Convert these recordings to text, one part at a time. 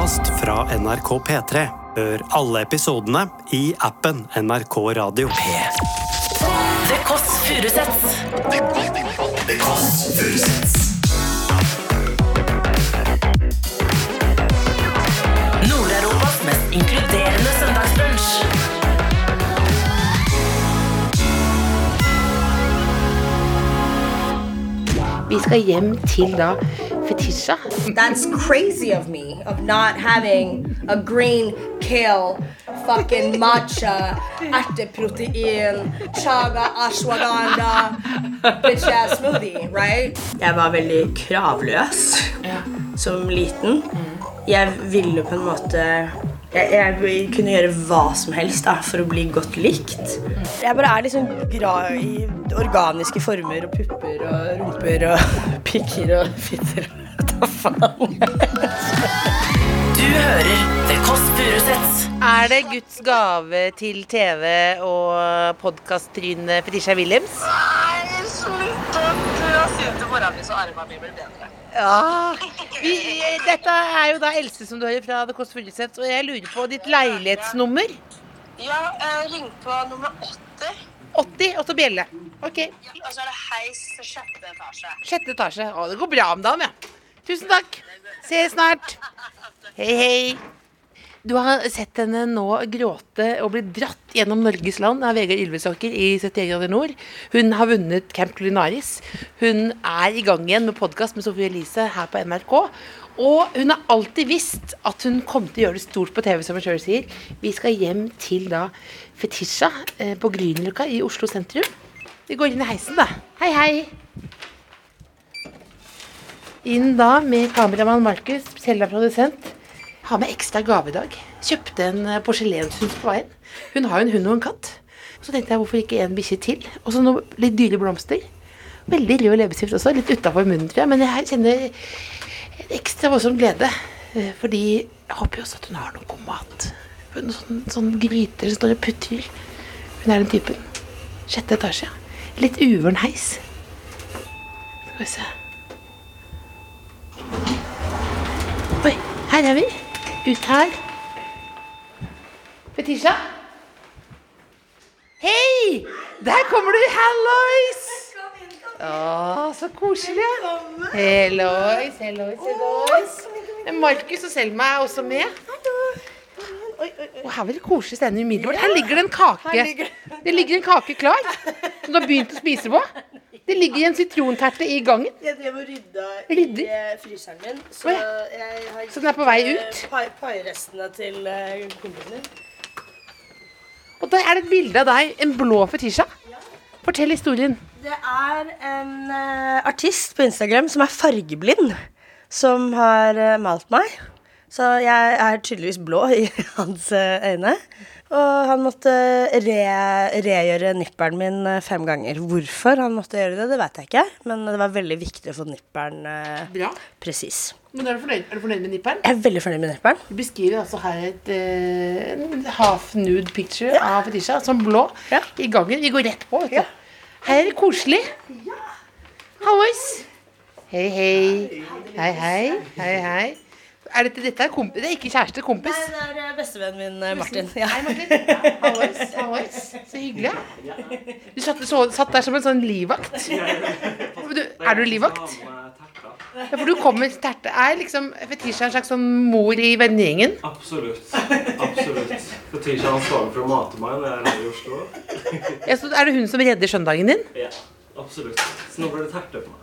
podkast fra NRK P3. Hør alle episodene i appen NRK Radio. P3. Det Kåss Furuseths. Nord-Europas mest inkluderende søndagsbrunsj. Vi skal hjem til da Fetisha. That's crazy of me of not having a green kale fucking matcha erteprotein chaga ashwagandha bitch ass smoothie, right? Jeg var veldig kravløs som liten. Jeg ville på en måte jeg, jeg kunne gjøre hva som helst da, for å bli godt likt. Jeg bare er liksom glad i organiske former og pupper og rumper og pikker og fitter. Faen? Du hører The Kåss Furuseths. Er det Guds gave til TV og podkast-trynet Fetisha Williams? Nei, slutt å siden til mora mi, så armene mine blir bedre. Ja. Vi, dette er jo da Else som du hører fra The Kåss Furuseths, og jeg lurer på ditt leilighetsnummer. Ja, eh, ring på nummer 80, 80, og så bjelle. Ok. og så er det heis sjette etasje. Sjette etasje. Å, det går bra om dagen, ja. Tusen takk. Ses snart. Hei, hei. Du har sett henne nå gråte og bli dratt gjennom Norges land av Vegard Ylvisåker i 71 grader nord. Hun har vunnet Camp Culinaris. Hun er i gang igjen med podkast med Sofie Elise her på NRK. Og hun har alltid visst at hun kom til å gjøre det stort på TV, som hun sjøl sier. Vi skal hjem til da Fetisha eh, på Grünerløkka i Oslo sentrum. Vi går inn i heisen, da. Hei, hei. Inn da med kameramann Markus, Selda produsent. Har med ekstra gave i dag. Kjøpte en eh, porselenshund på veien. Hun har jo en hund og en katt. Så tenkte jeg hvorfor ikke en bikkje til? Og så noe litt dyre blomster. Veldig rød leppestift også, litt utafor munnen, tror jeg. Men jeg kjenner en ekstra voldsom glede. eh, Fordi jeg håper jo også at hun har noe god mat. Noen sånn, sånn gryter som står og putrer. Hun er den typen. Sjette etasje. Litt uvøren heis. Skal vi se. Oi, her er vi. Ut her. Fetisha? Hei! Der kommer du. Hallois! Å, så koselig. Hallois, hallois, hallois. Markus og Selma er også med. Og her var det koselig stemning umiddelbart. Her ligger det en kake. Det ligger en kake klar, som du har begynt å spise på. Det ligger en sitronterte i gangen. Jeg drev og rydda Rydder? i eh, fryseren min, så Å ja. jeg har Så den er på vei ut? pai- pairestene til eh, kompisen min. Og der er det et bilde av deg, en blå fetisha. Fortell historien. Det er en eh, artist på Instagram som er fargeblind, som har eh, malt meg. Så jeg er tydeligvis blå i hans eh, øyne. Og han måtte re regjøre nipperen min eh, fem ganger. Hvorfor han måtte gjøre det, det vet jeg ikke. Men det var veldig viktig å få nipperen eh, presis. Men er du fornøyd, er du fornøyd med nipperen? Jeg er veldig fornøyd med nipperen. Du beskriver altså her et eh, half nude picture av Fetisha som blå Ja. i gangen. Vi går rett på, vet du. Ja. Her er det koselig. Ja. Hallois. Hei, hei. Hei, hei. Hei, hei. Er dette, dette er, kompis, det er ikke kjæreste, kompis? Det er eh, bestevennen min eh, Martin. Ja. Hei, Martin. Hallois. Hallois. Så hyggelig. ja. Du satt, så, satt der som en sånn livvakt. Du, er du livvakt? Ja, for du kommer terte. Er liksom Fetisha en slags sånn mor i vennegjengen? Absolutt. Absolutt. Fetisha er ansvarlig for å mate meg når jeg er her i Oslo. Ja, så er det hun som redder søndagen din? Ja, absolutt. Så nå ble det terte på meg.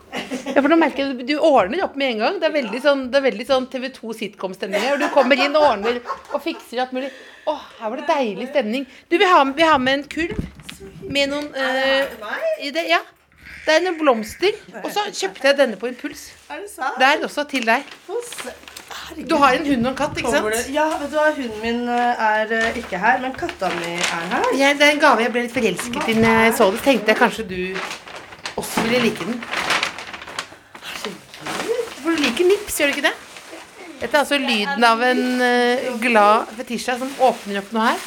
Ja, for nå merker jeg Du ordner opp med en gang. Det er veldig sånn, det er veldig sånn TV2 sitcom-stemning her. Og du kommer inn og ordner og fikser alt mulig. Å, her var det deilig stemning. Du, vi har, vi har med en kurv med noen eh, i det, Ja. Det er noen blomster. Og så kjøpte jeg denne på impuls. Er det sant? Det er også til deg. Du har en hund og en katt, ikke Kommer det- sant? Ja, vet du hva, hunden min eh, er eh, ikke her, men katta mi er her. Jeg, det er en gave jeg ble litt forelsket i når jeg så det. Tenkte jeg kanskje du også ville like den. For du liker nips, gjør du ikke det? Dette er altså lyden av en uh, glad fetisha som åpner opp noe her.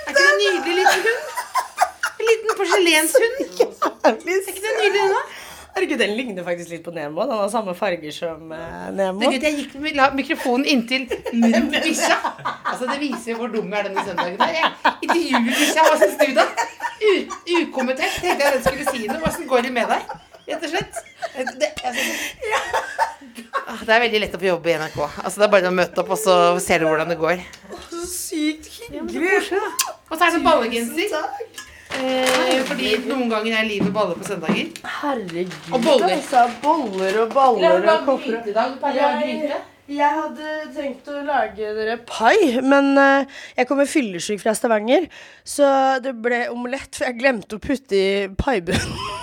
Er ikke det en nydelig liten hund? En liten porselenshund. Er ikke det nydelig, da? Herregud, den ligner faktisk litt på Nemo. Den har samme farger som eh, Nemo. Er at jeg gikk med mikrofonen inntil munnen til bikkja. Altså, det viser hvor dum er denne søndagen Der. Jeg intervjuer bikkja. Hva syns du, da? U ukommentert. Tenkte jeg den skulle si noe. Åssen går det med deg? Rett og slett. Det, altså, det er veldig lett å få jobb i NRK. Altså, det er bare å møte opp, og så ser du hvordan det går. Så sykt hyggelig. Og så er det ballegenser. Eh, fordi noen ganger er livet baller på søndager. Herregud. Og boller. Altså, boller og baller og kopper. Jeg hadde tenkt å lage dere pai, men eh, jeg kommer fyllesyk fra Stavanger. Så det ble omelett, for jeg glemte å putte i paibunnen.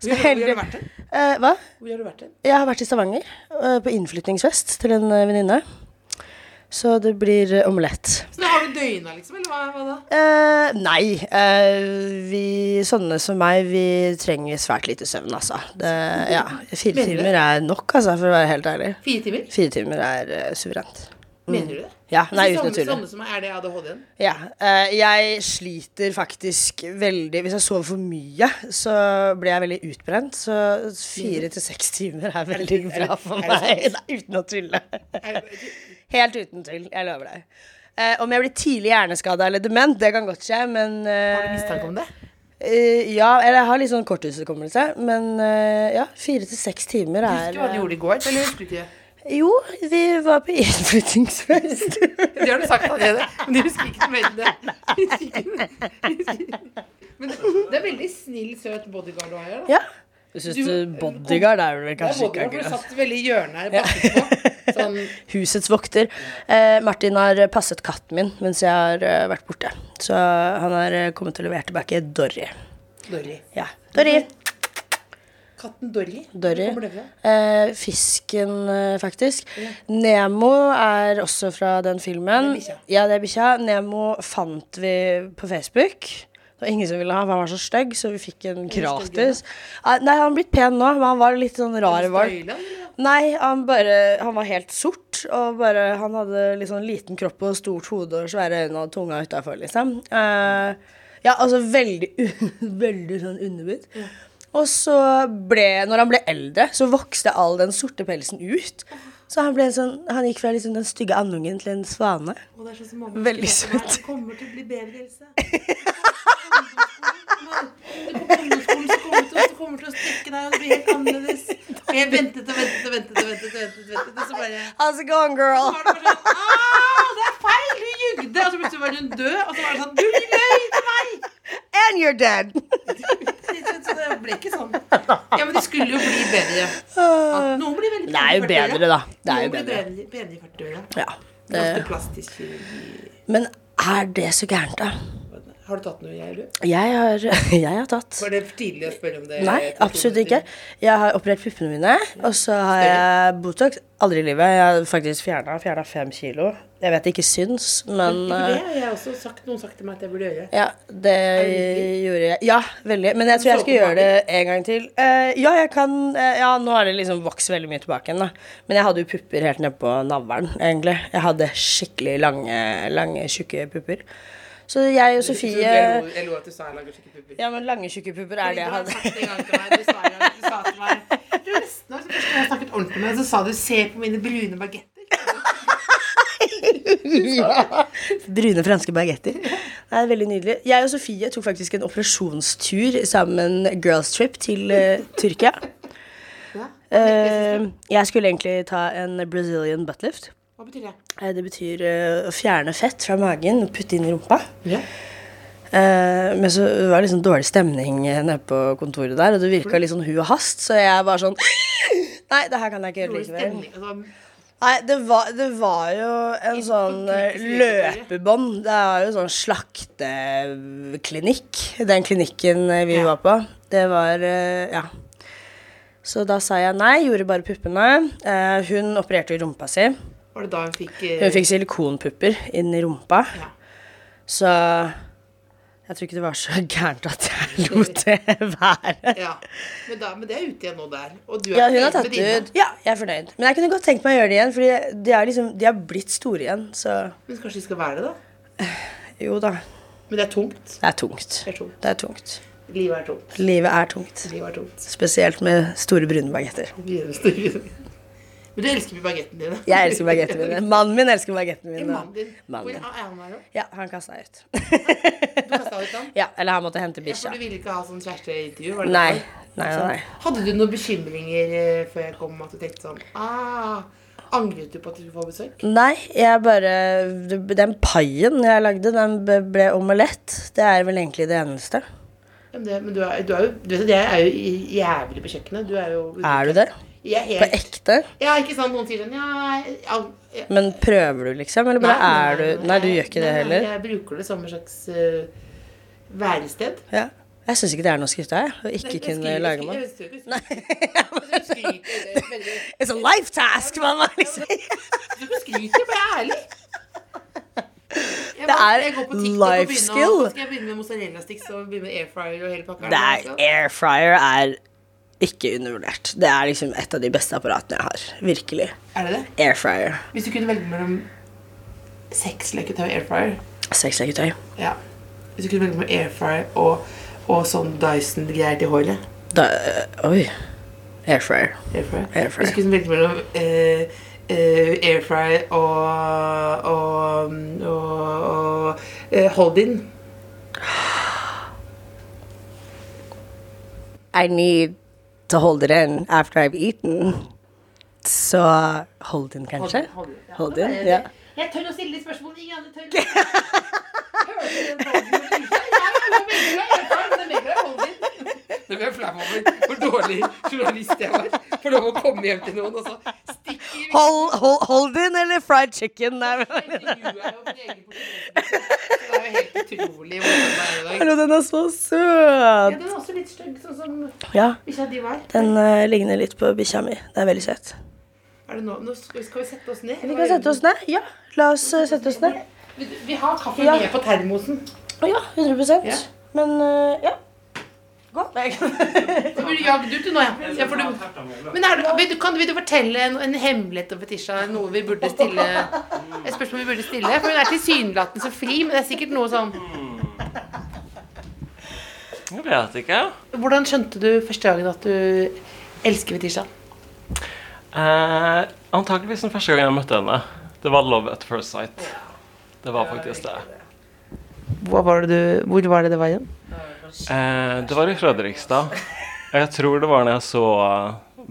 Så Hvor har du vært hen? Eh, hva? Hvor har du vært hen? Jeg har vært i Stavanger eh, på innflyttingsfest til en eh, venninne. Så det blir eh, omelett. Så da har du døgna, liksom? Eller hva, hva da? Eh, nei. eh, vi sånne som meg, vi trenger svært lite søvn, altså. Det, ja, fire Mener timer det? er nok, altså, for å være helt ærlig. Fire timer? Fire timer er uh, suverent. Mener du det? Ja, nei, Hvis uten Samme sånne, tulle. som er det ADHD-en? Ja, eh, jeg sliter faktisk veldig Hvis jeg sover for mye, så blir jeg veldig utbrent. Så fire til seks timer er veldig bra for meg. Nei, uten å tulle. Helt uten tull. Jeg lover deg. Eh, om jeg blir tidlig hjerneskada eller dement, det kan godt skje, men eh, Har du mistanke om det? eh, Ja, eller jeg har litt sånn korttidshukommelse, men eh, ja, fire til seks timer Husker er du hva du gjorde i går? Eller husker du ikke? Jo, vi var på innflyttingsfest. Det har du sagt allerede, men du husker ikke mer enn det. Husker husker. Men det er veldig snill, søt bodyguard du har her. da. Ja. Du syns du bodyguard er vel kanskje ikke for du satt veldig i hjørnet her. på. Sånn, Husets vokter. Eh, Martin har passet katten min mens jeg har uh, vært borte. Så han har uh, kommet og levert tilbake Dorry. Dory. Ja. Dorry. Katten Dory. Dorry. Eh, fisken, faktisk. faktisk. Nemo er også fra den filmen. Det. Ja, det er bikkja. Nemo fant vi på Facebook. Det var ingen som ville ha, for han var så stygg, så vi fikk en gratis. Nei, han har blitt pen nå, men han var litt sånn rar eller? Nei, han bare Han var helt sort, og bare Han hadde litt sånn liten kropp og stort hode og svære øyne og tunga utafor, liksom. Uh, ja, altså veldig Veldig sånn underbitt. Og så ble Når han ble eldre, så vokste all den sorte pelsen ut. Så han sånn Han gikk fra liksom den stygge andungen til en svane. Og det er sånn som mamma Veldig husker søt. Det kommer til å bli. På kommer du kommer til å strekke deg, og det blir helt annerledes. Og jeg ventet og ventet og ventet, og ventet, ventet, ventet, og så bare How's it going, girl? så var det bare sånn «Ah, det er feil! Du jugde! Og så plutselig var hun død. Og så var det sånn Du løy til meg! And you're dead! Så det ble ikke sånn. Ja, men det skulle jo bli bedre. At noen blir veldig Det er jo pene i 40-åra. bedre, da. Det er jo Noen blir bedre. bedre, bedre i 40-åra. Ja. Det Det, plastisk kirurgi. men er det så gærent, da? Har du tatt noe, jeg, du? Jeg har, jeg har tatt. Var det for tidlig å spørre om det? Nei, absolutt ikke. Jeg har operert puppene mine, og så har jeg Botox. Aldri i livet. Jeg har faktisk fjerna fem kilo. Jeg vet det ikke syns, men det eh, har jeg også sagt, noen sagt til meg at jeg burde gjøre. ja, det gjorde jeg. Ja, veldig. Men jeg tror jeg skal gjøre det en gang til. Eh, ja, jeg kan eh, Ja, nå har det liksom vokst veldig mye tilbake igjen, da. Men jeg hadde jo pupper helt nedpå navlen, egentlig. Jeg hadde skikkelig lange, lange, tjukke pupper. Så jeg og Sofie Jeg lo- at du sa jeg lager tjukke pupper. Ja, men lange, tjukke pupper er det jeg hadde. Du har det en gang til meg. Du sa, til meg Du nesten har første gang jeg snakket ordentlig med deg, så sa du 'se på mine brune bagetter'. ja. Brune franske bagetter. Det er veldig nydelig. Jeg og Sofie tok faktisk en operasjonstur sammen, girls trip, til uh, Tyrkia. Ja. Eh, jeg skulle egentlig ta en Brazilian buttlift. Hva betyr det? Uh, det betyr å fjerne fett fra magen og putte inn i rumpa. Ja. Men så var det liksom dårlig stemning nede på kontoret der, og det virka litt sånn hu og hast, så jeg var sånn Nei, det her kan jeg ikke gjøre likevel. Nei, det var, det var jo en sånn eh, løpebånd. Det er jo sånn slakteklinikk, den klinikken eh, vi Ja. var på. Det var eh, Ja. Så da sa jeg nei, gjorde bare puppene. Eh, hun opererte i rumpa si. var det da hun fikk Hun fikk silikonpupper inn i rumpa. Ja. Så jeg tror ikke det var så gærent at jeg lot det være. Ja. Men, da, men det er ute igjen nå der. Og du er Ja, hun har tatt med dine. ut Ja, jeg er fornøyd. Men jeg kunne godt tenkt meg å gjøre det igjen, Fordi de liksom De er blitt store igjen, så Men kanskje de skal være det, da? jo da. Men det er tungt. Det er tungt. Det er tungt. Det er tungt. Livet er tungt. Livet er tungt. Livet er tungt. Spesielt med store brune bagetter. Men du elsker bagettene dine. Jeg elsker bagettene mine. Mannen min elsker bagettene mine. Mannen din. Hvor er han her, da? Ja, han kasta ut. Du kastet ut han? ja, eller han måtte hente For bikkja. du ville ikke ha sånn kjæresteintervju? Nei. Nei, nei, nei. Hadde du noen bekymringer eh, før jeg kom, at du tenkte sånn ah, Angret du på at du skulle få besøk? Nei, jeg bare Den paien jeg lagde, den ble omelett. Det er vel egentlig det eneste. Men, det, men du, er, du er jo du vet, Jeg er jo jævlig på kjøkkenet. Du er jo Er du det? Er På ekte? Ja, ikke sant? Noen sier sånn Ja, ja, ja. Men prøver du, liksom? Eller bare er du Nei, du gjør ikke det nei, heller? Jeg bruker det som et slags uh, værested. Ja. Jeg syns ikke det er noe å skryte av. Å ikke nei, kunne skriver- lage mat. jeg skriver- det er veldig- It's a life task, mamma! Liksom. Du skryter, bare ærlig. Jeg Det er jeg går på TikTok og life begynner skill. Skal jeg begynne med mozzarella sticks og begynne med air fryer og hele pakka? Det Air fryer er ikke undervurdert. Det er liksom et av de beste apparatene jeg har. Virkelig. Er det det? Air fryer. Hvis du kunne velge mellom sexleketøy og air fryer Sexleketøy. Ja. Hvis du kunne velge mellom air fryer og, og sånn Dyson-greier til håret Da Oi. Air fryer. Air fryer. Air fryer. Hvis du kunne velge mellom eh, eh, air fryer og og, og, og eh, hold-in I need to hold it in after I've eaten. Så hold in, kanskje? Hold, hold, ja. Hold in, ja. Jeg tør å stille de spørsmålene ingen andre tør. Hørte du den? Ja, jeg men jeg velger deg hold-in. Nå ble jeg flau over hvor dårlig journalist jeg var. Får lov å komme hjem til noen og så stikke Hold, hold, hold in eller fried chicken? Nei, er Det er jo helt utrolig hvordan det er i dag. Hallo, den er så Ja, søt! den er også litt stygg, sånn som Ja, bikkja di var. den uh, ligner litt på bikkja mi. Det er veldig søt. Er det nå? nå skal, skal vi sette oss ned? Vi kan sette oss ned. Ja, la oss uh, sette oss ned. Vi, vi har kaffe Ja. med på termosen. Å ja, 100 Ja. Men uh, ja. Gå. Så blir du jagd ut, nå, ja. ja for du, men er du, du, kan, vil du fortelle en, en hemmelighet om Fetisha? Noe vi burde stille Et spørsmål vi burde stille? For hun er tilsynelatende så fri, men det er sikkert noe sånn Jeg vet ikke. Hvordan skjønte du første gangen at du elsker Fetisha? Eh, antakeligvis den første gangen jeg møtte henne. Det var love at first sight. Det var faktisk det. Hvor var det, du, hvor var det det var igjen? Eh, det var i Fredrikstad. Jeg tror det var når jeg så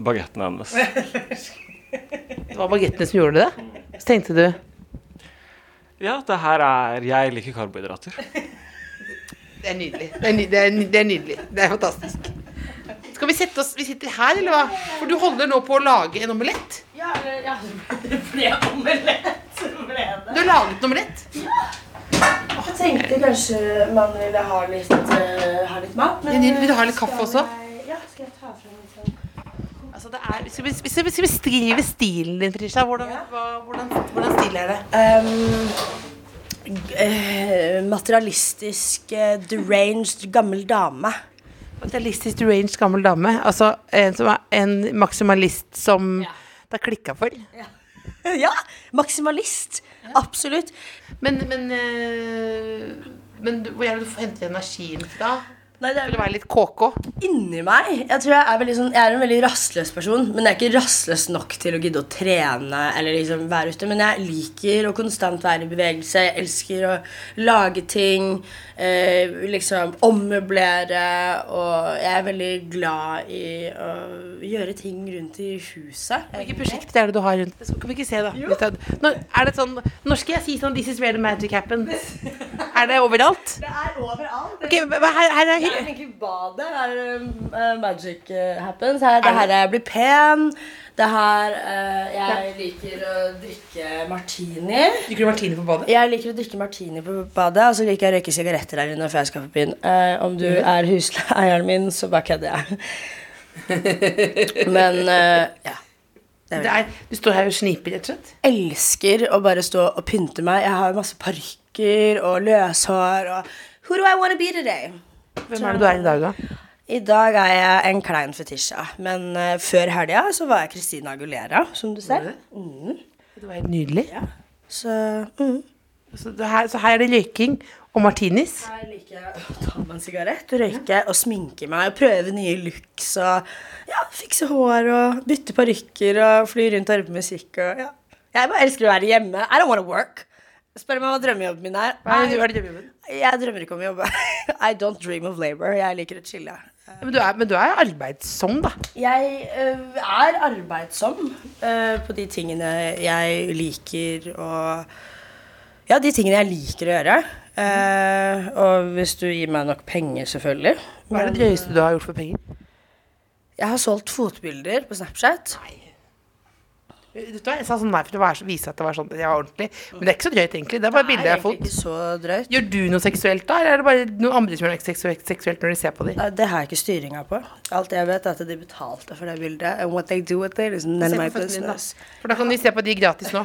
bagettene bagetten hennes. Det var bagettene som gjorde det? Så tenkte du Ja, det her er Jeg liker karbohydrater. Det er nydelig. Det er, ny, det, er, det er nydelig. Det er fantastisk. Skal vi sette oss Vi sitter her, eller hva? For du holder nå på å lage en omelett. Ja, ja, det ble omelett. Ble det. Du har laget en omelett. Jeg tenkte kanskje man ville ha litt, uh, ha litt mat. Men vil du ha litt kaffe også? Ja, skal jeg ta frem litt sånn Altså det er, skal, vi, skal vi beskrive stilen din, Frisha? Hvordan, hva, hvordan, hvordan stil er det? Um, materialistisk, eh, deranged gammel dame. Materialistisk deranged gammel dame. Altså en som er en maksimalist som det har klikka for. ja, maksimalist. Absolutt. Men, men, eh, men hvor er det du får hente energien fra? Nei, det er være litt kåkå? inni meg. Jeg tror jeg er, veldig sånn, jeg er en veldig rastløs person, men jeg er ikke rastløs nok til å gidde å trene eller liksom være ute. Men jeg liker å konstant være i bevegelse. Jeg elsker å lage ting, eh, liksom ommøblere, og jeg er veldig glad i å gjøre ting rundt i huset. Hvilke prosjekter er det du har rundt? Det skal vi ikke se, da. Nå, er det sånn, når skal jeg si sånn 'This is where the magic happens'? Er det overalt? Det er overalt. Ok, hva- her, her er Det er egentlig badet her uh, magic uh, happens. Her, det her er jeg blir pen. Det her uh, Jeg liker å drikke martini. Liker du martini på badet? Jeg liker å drikke martini på badet, og så liker jeg å røyke sigaretter der inne før jeg skal på byen. Eh, om du er husleieren min, så bare kødder jeg. Men eh, ja. Det er, du står her og sniper, rett og slett? Elsker å bare stå og pynte meg. Jeg har masse parykker og løshår og Who do I wanna be today? Hvem er det du er i dag, da? I dag er jeg en klein fetisja. men uh, før helga så var jeg Christina Agulera, som du ser. Det var helt nydelig. Så mm. Så, her, så her er det røyking og martinis. Her liker jeg å ta meg en sigarett, røyke og sminke meg og prøve nye looks og ja, fikse hår og bytte parykker og fly rundt og høre på musikk og ja. Jeg bare elsker å være hjemme. I don't wanna work. Spør meg hva drømmejobben min er. Hva er er du? Jeg drømmer ikke om å jobbe. I don't dream of labor. Jeg liker å chille. Men du er, men du er arbeidsom, da. Jeg uh, er arbeidsom uh, på de tingene jeg liker å Ja, de tingene jeg liker å gjøre. Uh, og hvis du gir meg nok penger, selvfølgelig. Hva er det drøyeste du har gjort for penger? Jeg har solgt fotbilder på Snapchat. Vet du hva, Jeg sa sånn nei for å vise at det var sånn jeg var ordentlig. Men det er ikke så drøyt, egentlig. Det er bare bilder jeg har fått. ikke så drøyt. Gjør du noe seksuelt da, eller er det bare noen andre som gjør noe seksuelt, seksuelt når de ser på dem? Det har jeg ikke styringa på. Alt jeg vet, er at de betalte for det bildet. And what they do with it is none of my da. business. For da kan de se på de gratis nå.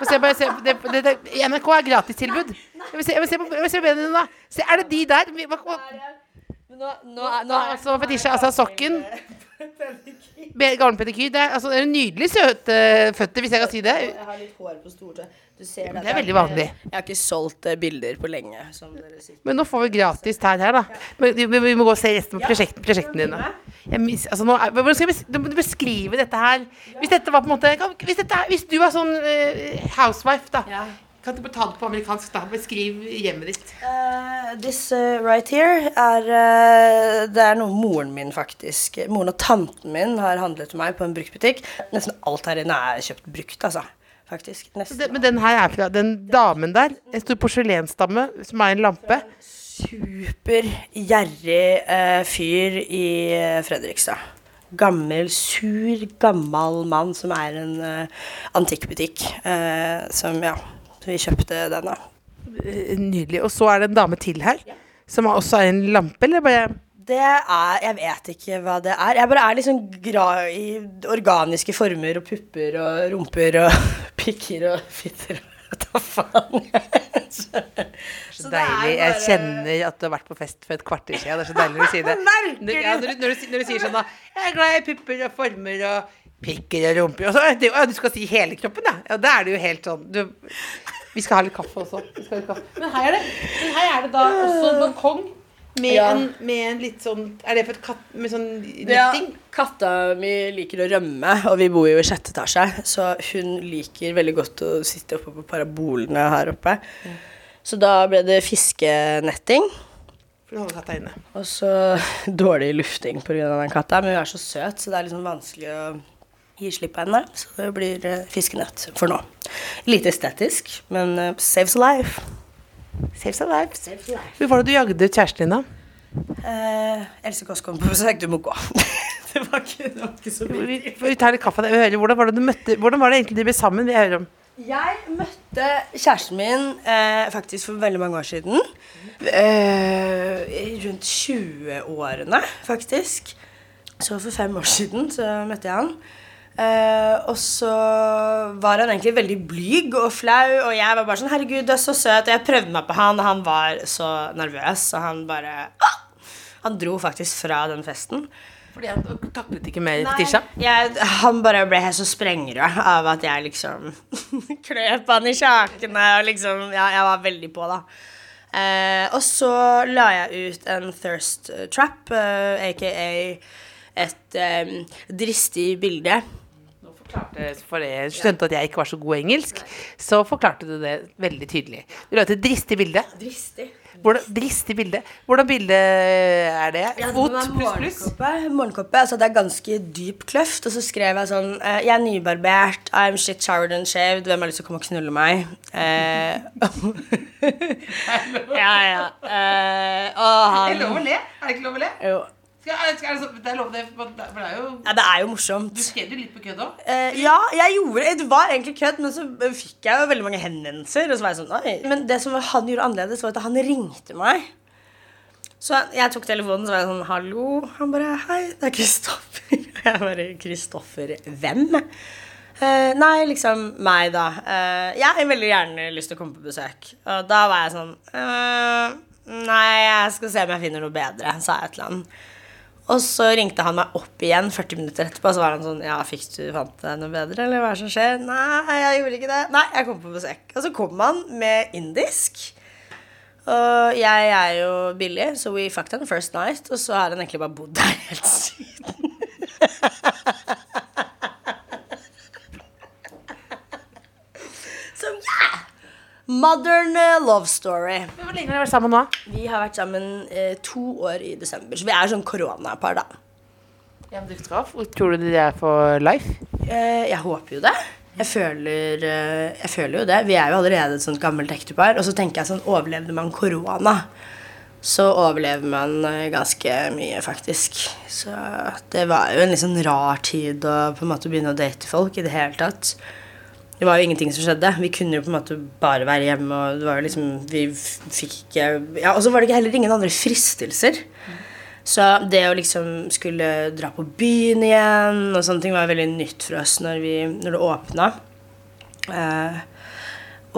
Se, bare se, det, det, det, NRK er gratistilbud. Jeg vil se, jeg vil se på, jeg vil se på benene dine, da. Se, er det de der? Hva, hva, Nå, nå, nå altså, fetisje, altså sokken. Garnpedikyr. Det er, altså, det er nydelig søte føtter, hvis jeg kan si det. Jeg har litt hår på stortå. Du ser Det er veldig vanlig. Jeg har ikke solgt eh, bilder på lenge, som dere Men nå får vi gratis tær her, da. Men vi, vi må gå og se resten av prosjekt, prosjektene dine. Mis, altså nå er, hvordan skal jeg du må beskrive dette her? Hvis dette var på en måte hvis, dette, hvis du var sånn uh, housewife, da. Kan du ta det på amerikansk, da? Beskriv hjemmet ditt. Uh, this uh, right here er uh, Det er noe moren min faktisk Moren og tanten min har handlet til meg på en bruktbutikk. Nesten alt her inne er kjøpt brukt, altså. Faktisk. Det, men den her er fra den damen der. En stor porselensdame som er en lampe. Supergjerrig uh, fyr i Fredrikstad. Gammel, sur, gammel mann som er en uh, antikkbutikk. Uh, som, ja Vi kjøpte den, da. Eh, Nydelig. Og så er det en dame til her. Som også er en lampe, eller bare Det er Jeg vet ikke hva det er. Jeg bare er liksom glad i organiske former og pupper og rumper og pikker og fitter. ta faen? Så deilig. Jeg kjenner at du har vært på fest for et kvarter siden. Det er så deilig du sier det. Når, ja, når, du, når, du, når du sier sånn da Jeg er glad i pupper og former og pikker og rumper. Og så, det, ja, du skal si hele kroppen, da. ja da er det jo helt sånn du, Vi skal ha litt kaffe også. Vi skal ha litt kaffe. Men her er det, men her er det da også en balkong med, Ja. en, med en litt sånn Er det for et katt med sånn Ja, katta mi liker å rømme, og vi bor jo i sjette etasje, så hun liker veldig godt å sitte oppe på parabolene her oppe. Så da ble det fiskenetting. For å holde katta inne. Og så dårlig lufting pga. den katta, men hun er så søt, så det er liksom vanskelig å gi slipp på henne. Så det blir eh, fiskenett for nå. Lite estetisk, men eh, saves a life. Saves a life. Hvor var det du jagde kjæresten din, da? Eh, Else Kåss kom på besøk, du må gå. det, var ikke, det var ikke så mye. Vi, tar litt kaffe. Jeg vil hvordan var det du møtte Hvordan var det egentlig de ble sammen? Vi hører om Jeg møtte kjæresten min eh, faktisk for veldig mange år siden. Eh, rundt 20-årene, faktisk. Så for fem år siden så møtte jeg han. Eh, og så var han egentlig veldig blyg og flau, og jeg var bare sånn 'Herregud, du er så søt.' Og jeg prøvde meg på han, og han var så nervøs, og han bare ah! Han dro faktisk fra den festen. Fordi han taklet ikke mer Fetisha? Han bare ble helt så sprengrød av at jeg liksom kløp han i kjakene og liksom Ja, jeg var veldig på, da. Uh, og så la jeg ut en thirst trap, uh, aka et um, dristig bilde. Forklarte for jeg skjønte at jeg ikke var så god i engelsk, så forklarte du det veldig tydelig. Du la ut et dristig bilde. Dristig? Hvordan, dristig bilde. Hvordan bilde er det? Fot det var pluss pluss? Morgenkoppe, altså det er ganske dyp kløft. Og så skrev jeg sånn eh, Jeg er nybarbert, I'm shit showered and shaved. Hvem har lyst til å komme og knulle meg? Eh, ja, ja. Eh, og han å le? Er det ikke lov å le? Jo. Skal, skal, er det, så, det er lov, det, for det er jo Ja, det er jo morsomt. Du skrev jo litt på kødd òg. Eh, ja, jeg gjorde Det var egentlig kødd, men så fikk jeg jo veldig mange henvendelser. Og så var jeg sånn, Oi. Men det som han gjorde annerledes, var at han ringte meg. Så jeg tok telefonen så var jeg sånn Hallo? Han bare Hei, det er Kristoffer. Jeg bare Kristoffer hvem? Eh, nei, liksom meg, da. Eh, jeg har veldig gjerne lyst til å komme på besøk. Og da var jeg sånn eh, Nei, jeg skal se om jeg finner noe bedre, sa jeg til han. Og så ringte han meg opp igjen 40 minutter etterpå, og så var han sånn Ja, fikk du fant deg noe bedre, eller hva er det som skjer? Nei, jeg gjorde ikke det. Nei, jeg kom på besøk. Og så kom han med indisk. Og jeg er jo billig, så we fucked on first night. Og så har han egentlig bare bodd der helt siden. så ja! Modern eh, love story. Hvor lenge har dere vært sammen nå? Vi har vært sammen eh, to år i desember, så vi er sånn koronapar, da. Ja, men tror du det er for life? Eh, jeg håper jo det. Jeg føler, eh, jeg føler jo det. Vi er jo allerede et sånt gammelt ektepar. Og så tenker jeg sånn, overlevde man korona, så overlever man eh, ganske mye, faktisk. Så det var jo en litt sånn rar tid å på en måte begynne å date folk i det hele tatt. Det var jo ingenting som skjedde. Vi kunne jo på en måte bare være hjemme. Og det var jo liksom Vi fikk ikke Ja, og så var det ikke heller ingen andre fristelser. Så det å liksom skulle dra på byen igjen og sånne ting var veldig nytt for oss når, vi, når det åpna. Eh,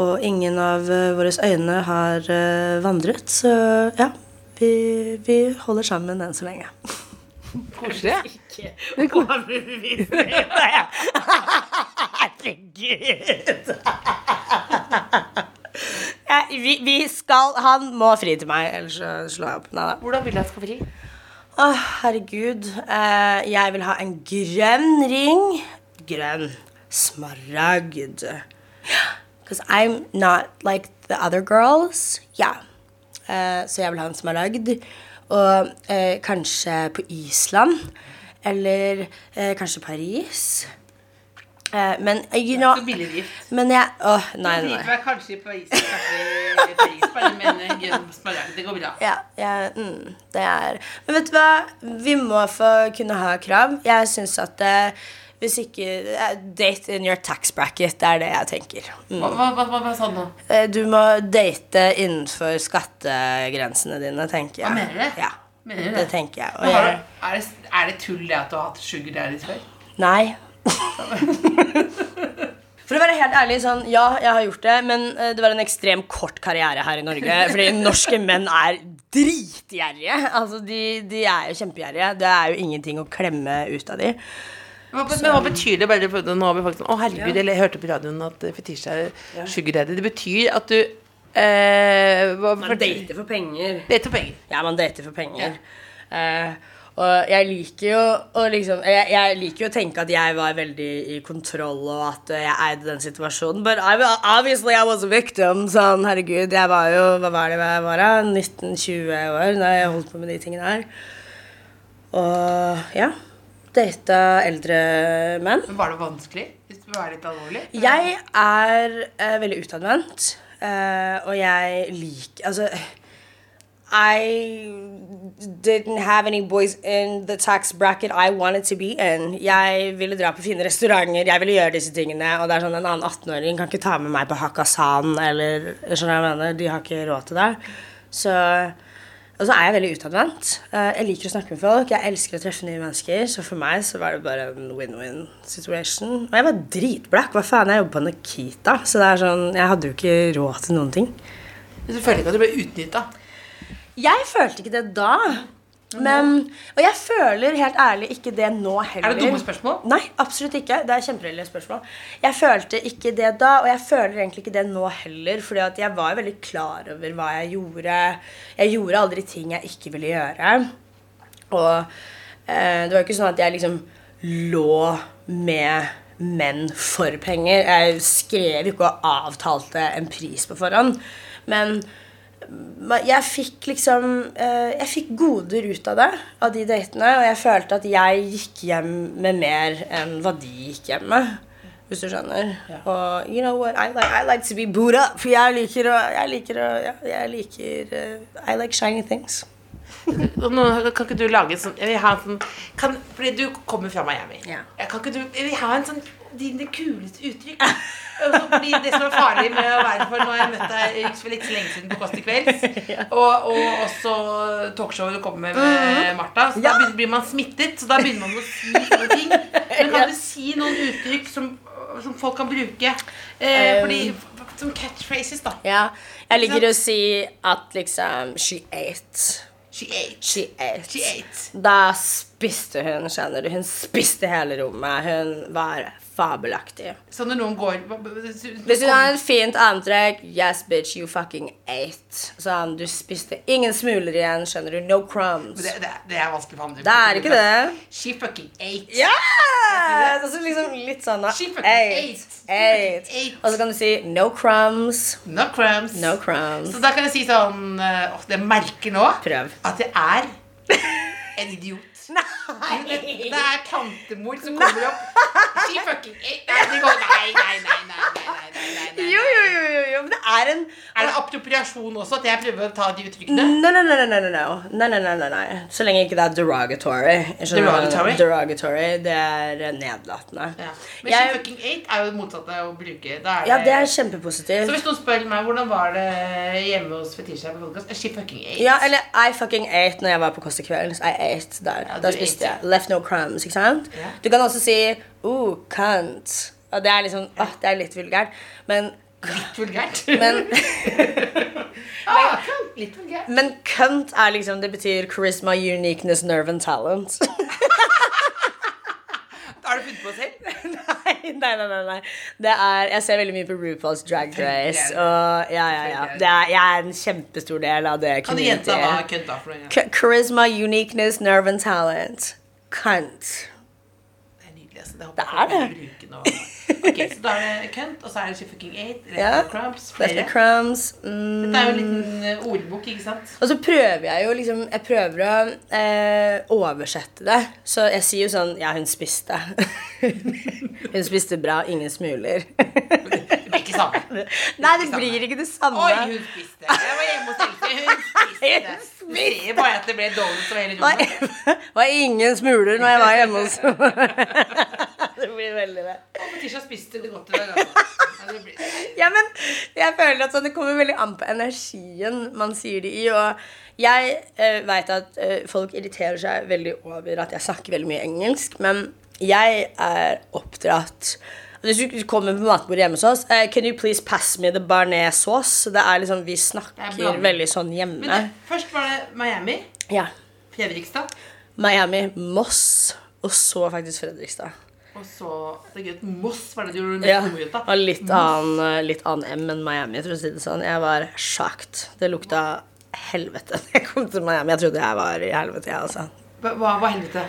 og ingen av eh, våre øyne har eh, vandret, så ja. Vi, vi holder sammen enn så lenge. Koselig. Herregud. ja, vi, vi skal Han må fri til meg, ellers så slår jeg opp. Nei da. Hvordan vil du jeg skal fri? Å, herregud. Eh, jeg vil ha en grønn ring. Grønn. Smaragd. Because I'm not like the other girls. Ja. Eh, så jeg vil ha en smaragd. Og eh, kanskje på Island. Eller eh, kanskje Paris. Eh, men you know billig gift. Men jeg Åh, nei, nei. nei. Kanskje i Paris, kanskje i Paris, bare med en grønn smaragd. Det går bra. Ja, ja mm, det er Men vet du hva? Vi må få kunne ha krav. Jeg syns at uh, hvis ikke uh, Date in your tax bracket, det er det jeg tenker. Mm. Hva, hva, hva, hva sa du nå? Uh, Du må date innenfor skattegrensene dine, tenker jeg. Hva mener du? Ja, Mener du det det? tenker jeg. Og er, det, er det tull det at du har hatt sugar daddies før? nei. For å være helt ærlig, sånn, ja, jeg har gjort det, men eh, det var en ekstrem kort karriere her i Norge. Fordi norske menn er dritgjerrige. Altså, de, de er jo kjempegjerrige. Det er jo ingenting å klemme ut av de. Hva, men hva betyr det? Bare nå har vi faktisk, å herregud, jeg hørte på radioen at fetisj er sugar daddy. Det betyr at du eh, hva, Man dater for penger. Date for penger. Ja, man dater for penger. Eh, og jeg liker jo å liksom jeg, jeg liker jo å tenke at jeg var veldig i kontroll, og at jeg eide den situasjonen. But I, obviously I was a victim. Sånn, herregud, jeg var jo Hva var det jeg var da? 19-20 år da jeg holdt på med de tingene her. Og ja. Data eldre menn. Men Var det vanskelig? Hvis du var litt alvorlig? Jeg er eh, veldig utadvendt, eh, og jeg liker Altså I didn't have any boys in the tax bracket I wanted to be in. Jeg ville dra på fine restauranter, jeg ville gjøre disse tingene. Og det er sånn en annen 18-åring kan ikke ta med meg på Hakkasan eller skjønner jeg mener. De har ikke råd til det. Så og så er jeg veldig utadvendt. Eh, Jeg liker å snakke med folk. Jeg elsker å treffe nye mennesker. Så for meg så var det bare en win-win situation. Og jeg var dritblakk. Hva faen, jeg jobber på Nikita. Så det er sånn, jeg hadde jo ikke råd til noen ting. Du føler ikke at du ble utnytta? Jeg følte ikke det da. Men, og jeg føler helt ærlig ikke det nå heller. Er det dumme spørsmål? Nei, absolutt ikke. Det er kjempereelle spørsmål. Jeg følte ikke det da, og jeg føler egentlig ikke det nå heller. Fordi at jeg var veldig klar over hva jeg gjorde. Jeg gjorde aldri ting jeg ikke ville gjøre. Og eh, det var jo ikke sånn at jeg liksom lå med menn for penger. Jeg skrev ikke og avtalte en pris på forhånd. Men jeg fikk liksom eh, Jeg fikk goder ut av det, av de datene. Og jeg følte at jeg gikk hjem med mer enn hva de gikk hjem med. Hvis du skjønner. Og you know what, I like, I like to be Buddha, up. For jeg liker å Jeg liker å ja, Jeg liker uh, I like shiny things. Nå, kan ikke du lage en sånn sånn kan, Fordi du kommer fra Miami. Ja. Kan ikke du Jeg vil ha en sånn dine kuleste uttrykk. Fordi det som er farlig med å være for Nå har jeg møtt deg for så lenge siden på Kåss til kvelds. Og, og også talkshowet du kommer med med Martha. Så da blir man smittet. Så da begynner man å si sånne ting. Men kan du si noen uttrykk som, som folk kan bruke? Eh, fordi Som catchphrases, da. Ja. Jeg liker å si at liksom She ate. She ate. She ate. She ate. Da spiste hun, skjønner du. Hun spiste hele rommet. Hun var fabelaktig. Sånn når noen går Hvis du har et fint antrekk, yes, bitch, you fucking ate. Sånn, du spiste ingen smuler igjen, skjønner du. No crumbs. det, det, det er vanskelig for andre. Det er ikke det. She fucking ate. Ja! Altså liksom litt sånn. She fucking ate. Ate. ate. Og så kan du si no crumbs. No crumbs. No crumbs. Så da kan jeg si sånn eh, åh, Det merker nå Prøv. at jeg er en idiot. Nei! Det er tantemor som kommer opp. She fucking ate. Nei, Nei, nei, nei. Jo, jo, jo, jo, jo. Men det er en Er det appropriasjon også at jeg prøver å ta de uttrykkene? Nei, nei. Nei, nei, nei, nei, nei. Så lenge ikke det er derogatory. Derogatory? Derogatory, det er eh, nedlatende. Ja. Men she fucking ate er jo det motsatte å bruke. Er Ja, det er kjempepositivt. Så hvis noen spør meg hvordan var det hjemme hos Fetisha på podcast, she fucking ate. Ja, eller I fucking ate når jeg var på Kåss i kveld. I ate der. Da spiste jeg. Left no crumbs, ikke sant? Yeah. Du kan også si oh, cunt. Og det er liksom, åh, det er litt vulgært. Men, Litt vulgært. men, ah, litt vulgært. men cunt er liksom, det betyr charisma, uniqueness, nerve and talent. Har du funnet på selv? Nei, nei, nei, nei. Det er, jeg ser veldig mye på RuPaul's Drag Race. Og ja, ja, ja. Det er, jeg er en kjempestor del av det Kan du gjenta hva communityet. kønt? Ch- Charisma, uniqueness, nerve and talent. Cunt. Det er nydelig. Altså. Det, Det er jeg Ok, Så da er det kønt, og så er det fucking ate. Left Ja. crumbs. Flere. crumbs. Mm. Det er jo en liten eh, ordbok, ikke sant? Og så prøver jeg jo liksom Jeg prøver å eh, oversette det. Så jeg sier jo sånn Ja, hun spiste. hun spiste bra. Ingen smuler. Det ikke samme. Nei, det blir ikke det samme. Oi, hun spiste. Jeg var hjemme hos Else. Hun spiste. Du ser bare at det ble dårlig for hele rommet. Det var ingen smuler når jeg var hjemme hos Det blir veldig det. Og Fetisha spiste det godt i dag. Altså. Ja, men jeg føler at sånn, det kommer veldig an på energien man sier det i. Og jeg eh, veit at eh, folk irriterer seg veldig over at jeg snakker veldig mye engelsk, men jeg er oppdratt hvis du kommer på matbordet hjemme hos oss eh, Can you please pass me the barnet sauce? Det er liksom, Vi er snakker veldig sånn hjemme. Men det, først var det Miami. Ja. Fredrikstad. Miami, Moss, og så faktisk Fredrikstad. Og så Det er gøy Moss var det du gjorde Ja, mest og litt annen, eh, litt annen M enn Miami, for å si det sånn. Jeg var sjokkert. Det lukta helvete da jeg kom til Miami. Jeg trodde jeg var i helvete, jeg, altså. Hva, hva helvete?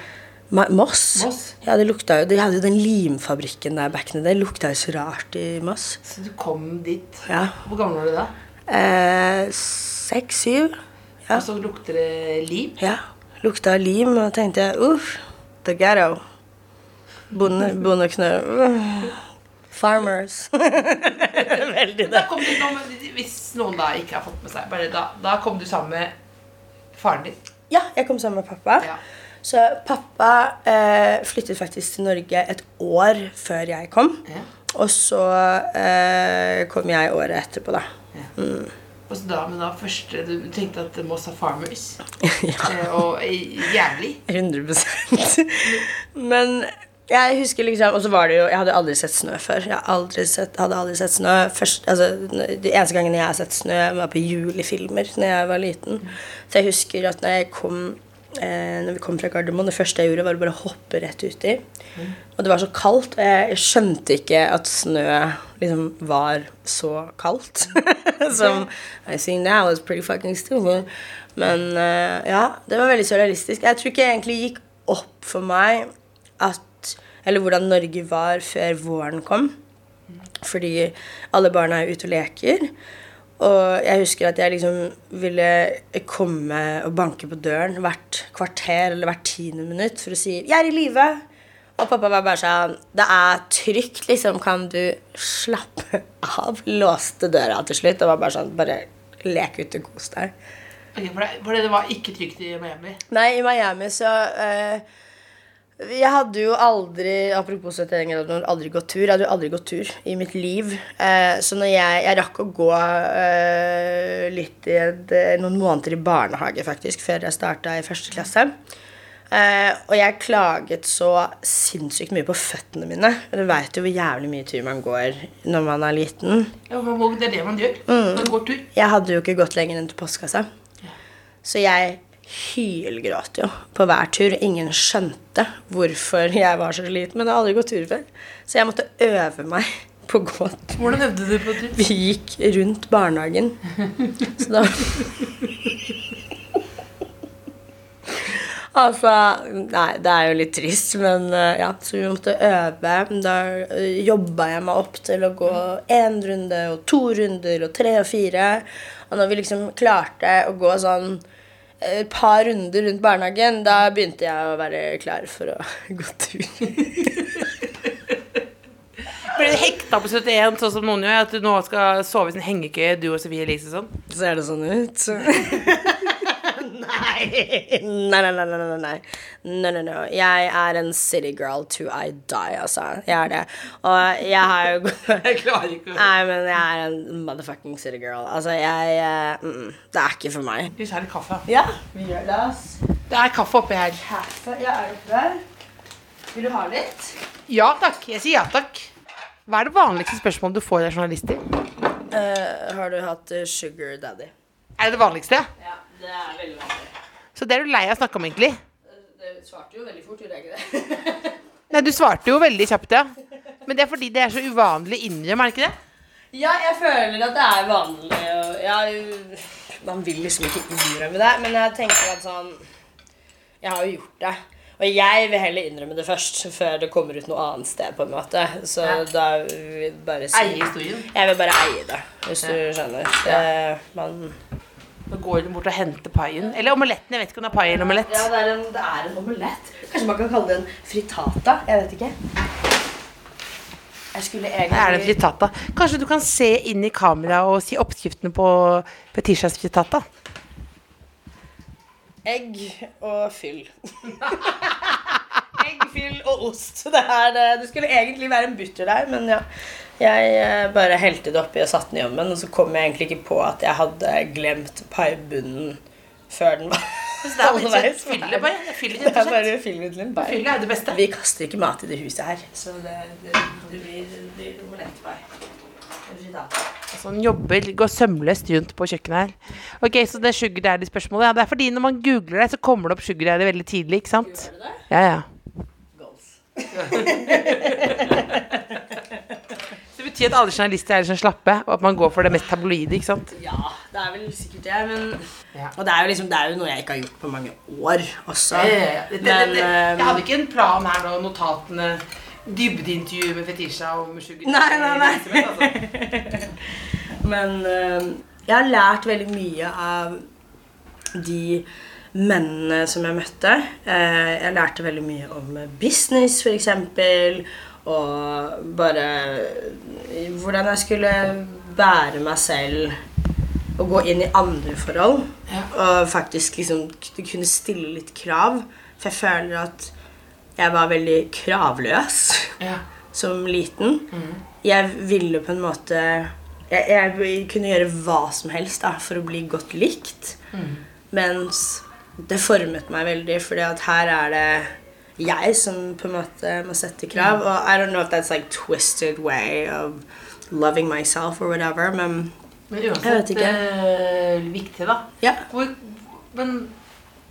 Moss? Moss? Ja, det lukta jo De hadde jo den limfabrikken der back in the day. Det lukta jo så rart i Moss. Så du kom dit. Ja. Hvor gammel var du da? Eh, Seks, syv? Ja. Og så lukter det lim? ja. Lukta lim, og tenkte jeg uff, the ghetto. Bonde, bondeknø. Uh, farmers. Veldig Da kom du, hvis noen da ikke har fått med seg bare da, da kom du sammen med faren din. Ja, jeg kom sammen med pappa. Ja. Så pappa eh, flyttet faktisk til Norge et år før jeg kom. Ja. Og så eh, kom jeg året etterpå, da. Og så da, men da først Du tenkte at det må har farmers. ja, Eh, og jævlig. 100 Men jeg husker liksom Og så var det jo Jeg hadde aldri sett snø før. Jeg aldri sett, hadde aldri sett snø Først, altså, De eneste gangene jeg har sett snø, var på julefilmer Når jeg var liten. Så jeg husker at når jeg kom eh, Når vi kom fra Gardermoen, det første jeg gjorde, var å bare hoppe rett uti. Og det var så kaldt, og jeg skjønte ikke at snø liksom var så kaldt. Som I see now is pretty fucking stupid. Men eh, ja, det var veldig surrealistisk. Jeg tror ikke det egentlig gikk opp for meg at Eller hvordan Norge var før våren kom. Fordi alle barna er ute og leker. Og jeg husker at jeg liksom ville komme og banke på døren hvert kvarter eller hvert tiende minutt for å si 'Jeg er i live'. Og pappa var bare sånn 'Det er trygt, liksom. Kan du slappe av?' Låste døra til slutt og var bare sånn 'Bare lek ute kos deg'. Ok, for, det, for det var ikke trygt i Miami. Nei, i Miami så eh, Jeg hadde jo aldri Apropos jeg hadde aldri gått tur. Jeg hadde jo aldri gått tur i mitt liv. Eh, så når jeg Jeg rakk å gå eh, litt i et, eh, noen måneder i barnehage, faktisk, før jeg starta i første klasse. Eh, og jeg klaget så sinnssykt mye på føttene mine. Du veit jo hvor jævlig mye tur man går når man er liten. Ja, det er det man gjør. Mm. Man går tur. Jeg hadde jo ikke gått lenger enn til postkassa. Så jeg hylgråt jo på hver tur. Ingen skjønte hvorfor jeg var så sliten, men jeg har aldri gått tur før. Så jeg måtte øve meg på å gå tur. Hvordan øvde du på tur? Vi gikk rundt barnehagen. Så da Altså Nei, det er jo litt trist, men eh, ja. Så vi måtte øve. Da jobba jeg meg opp til å gå én runde og to runder og tre og fire. Og når vi liksom klarte å gå sånn et par runder rundt barnehagen, da begynte jeg å være klar for å gå tur. Ble du hekta på 71, sånn som noen gjør? At du nå skal sove i sin hengekøye, du og Sofie Elise sånn? Ser det sånn ut? nei. Nei, nei, nei, nei. No, no, no. Jeg er en city girl to I die, altså. Jeg er det. Og jeg har jo Jeg klarer ikke Nei, men jeg er en motherfucking city girl. Altså, jeg uh, mm, Det er ikke for meg. Vi tar litt kaffe. Ja, vi gjør det, ass. Det er kaffe oppi her. Kaffe, ja, er det oppi der? Vil du ha litt? Ja takk. Jeg sier ja takk. Hva er det vanligste spørsmålet du får av journalister? Uh, har du hatt sugar daddy? Er det det vanligste? Ja, det er veldig vanlig. Så det er du lei av å snakke om, egentlig? Det svarte jo veldig fort, gjorde jeg ikke det? Nei, du svarte jo veldig kjapt, ja. Men det er fordi det er så uvanlig å innrømme, er det ikke det? Ja, jeg føler at det er vanlig ja, Man vil liksom ikke innrømme det, men jeg tenker at sånn Jeg har jo gjort det. Og jeg vil heller innrømme det først, før det kommer ut noe annet sted. på en måte Så Ja. da vil jeg bare si Eie historien. Jeg vil bare eie det, hvis du skjønner. Det, man Nå går hun bort og henter paien. Eller omeletten. Jeg vet ikke om det er pai eller omelett. Ja, det er, en, det er en omelett. Kanskje man kan kalle det en fritata? Jeg vet ikke. Jeg skulle egentlig er det en frittata. Kanskje du kan se inn i kamera og si oppskriftene på Fetisjas frittata? Egg og fyll. Egg, fyll og ost. Det, er, det- det skulle egentlig være en butterdeig, men ja. Jeg eh, bare helte det oppi og satte den i ovnen, og så kom jeg egentlig ikke på at jeg hadde glemt paibunnen før den var det halvveis ferdig. det Det er bare fyll til en pai. Er det beste. Vi kaster ikke mat i det huset her, så det, det, det blir, det blir omelettpai. Altså, han jobber, går sømløst rundt på kjøkkenet her. Ok, Så det er sugar daddy-spørsmålet. Ja, det er fordi når man googler deg, så kommer det opp sugar daddy veldig tidlig, ikke sant? Gjør det det? Ja, ja. Goals. Betyr at alle journalister er sånn slappe, og at man går for det mest tabloide, ikke sant? Ja, det er vel sikkert det, men Ja. Og det er jo liksom Det er jo noe jeg ikke har gjort på mange år også. Det, det, det, Men, det, eh, jeg hadde ikke en plan her nå, notatene, dybdeintervju med Fetisha om sugar Nei, nei, nei. altså. Men eh, jeg har lært veldig mye av de mennene som jeg møtte. Eh, jeg lærte veldig mye om business, f.eks. Og bare hvordan jeg skulle bære meg selv og gå inn i andre forhold. Ja. Og faktisk liksom kunne stille litt krav. For jeg føler at jeg var veldig kravløs Ja. som liten. Jeg ville på en måte jeg, jeg kunne gjøre hva som helst da, for å bli godt likt. Mens det formet meg veldig, fordi at her er det jeg som på en måte må sette krav. Og I don't know if that's like twisted way of loving myself or whatever, men Men Jeg vet uansett ikke. eh, viktig, da. ja. Hvor, men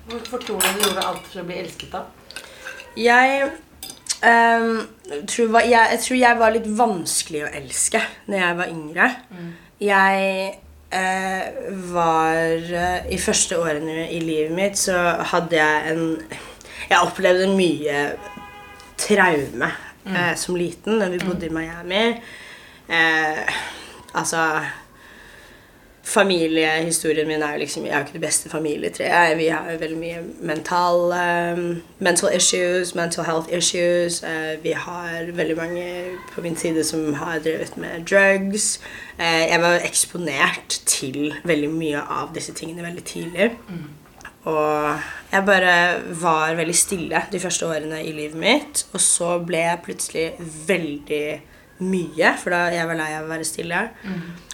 hvorfor tror du du gjorde alt for å bli elsket, da? Jeg, um, tror, jeg, jeg tror jeg var litt vanskelig å elske når jeg var yngre. Jeg uh, var uh, I første årene i livet mitt så hadde jeg en Jeg opplevde mye traume eh, som liten da vi bodde i Miami. Eh, altså Familiehistorien min er jo liksom Jeg har ikke det beste familietreet. Vi har jo veldig mye mental um, mental issues, mental health issues. Uh, vi har veldig mange på min side som har drevet med drugs. Uh, jeg var eksponert til veldig mye av disse tingene veldig tidlig. Og jeg bare var veldig stille de første årene i livet mitt. Og så ble jeg plutselig veldig mye, for da jeg var lei av å være stille.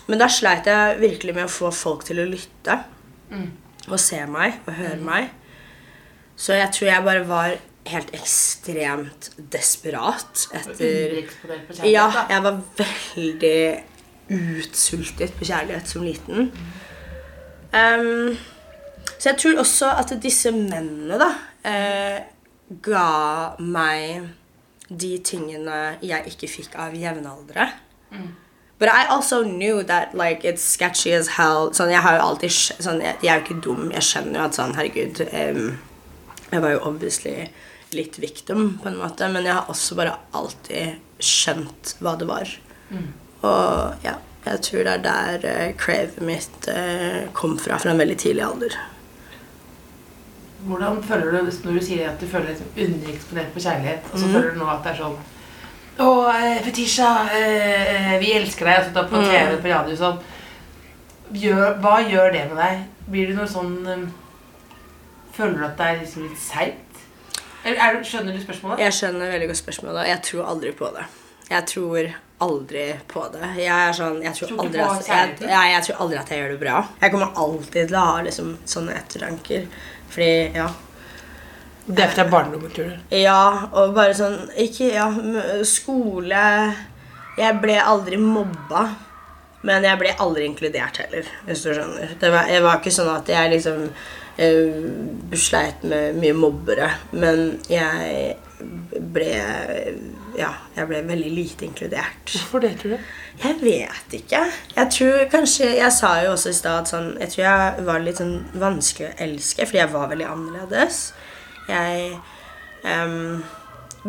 Men da sleit jeg virkelig med å få folk til å lytte. Og se meg og høre meg. Så jeg tror jeg bare var helt ekstremt desperat etter Ja, jeg var veldig utsultet på kjærlighet som liten. Ehm, Så jeg tror også at disse mennene da eh, ga meg de tingene jeg ikke fikk av jevnaldrende. But I also knew that like it's sketchy as hell. Sånn, jeg har jo alltid sånn, jeg, jeg er jo ikke dum. Jeg skjønner jo at sånn, herregud um, Jeg var jo obviously litt victim, på en måte, men jeg har også bare alltid skjønt hva det var. Og ja, jeg tror det er der uh, cravet mitt uh, kom fra, fra en veldig tidlig alder. Hvordan føler du når du sier at du føler deg undereksponert på kjærlighet, og så føler du nå at det er sånn Å, eh, Fetisha, eh, vi elsker deg. Og så da på TV, på radio sånn. Gjør, hva gjør det med deg? Blir du noe sånn eh, Føler du at det er liksom litt seigt? Er Skjønner du spørsmålet? Jeg skjønner veldig godt spørsmålet, jeg tror aldri på det. Jeg tror aldri på det. Jeg er sånn, jeg tror Tror aldri at jeg, jeg, jeg tror aldri at jeg gjør det bra. Jeg kommer alltid til å ha liksom sånne ettertanker. Fordi, ja. Det er fra barndommen, tror du? Ja, og bare sånn Ikke Ja, skole Jeg ble aldri mobba. Men jeg ble aldri inkludert heller, hvis du skjønner. Det var, jeg var ikke sånn at jeg liksom eh, sleit med mye mobbere. Men jeg ble Ja, jeg ble veldig lite inkludert. Hvorfor det, tror du? Jeg vet ikke. Jeg tror kanskje Jeg sa jo også i stad at sånn Jeg tror jeg var litt sånn vanskelig å elske, fordi jeg var veldig annerledes. Jeg um,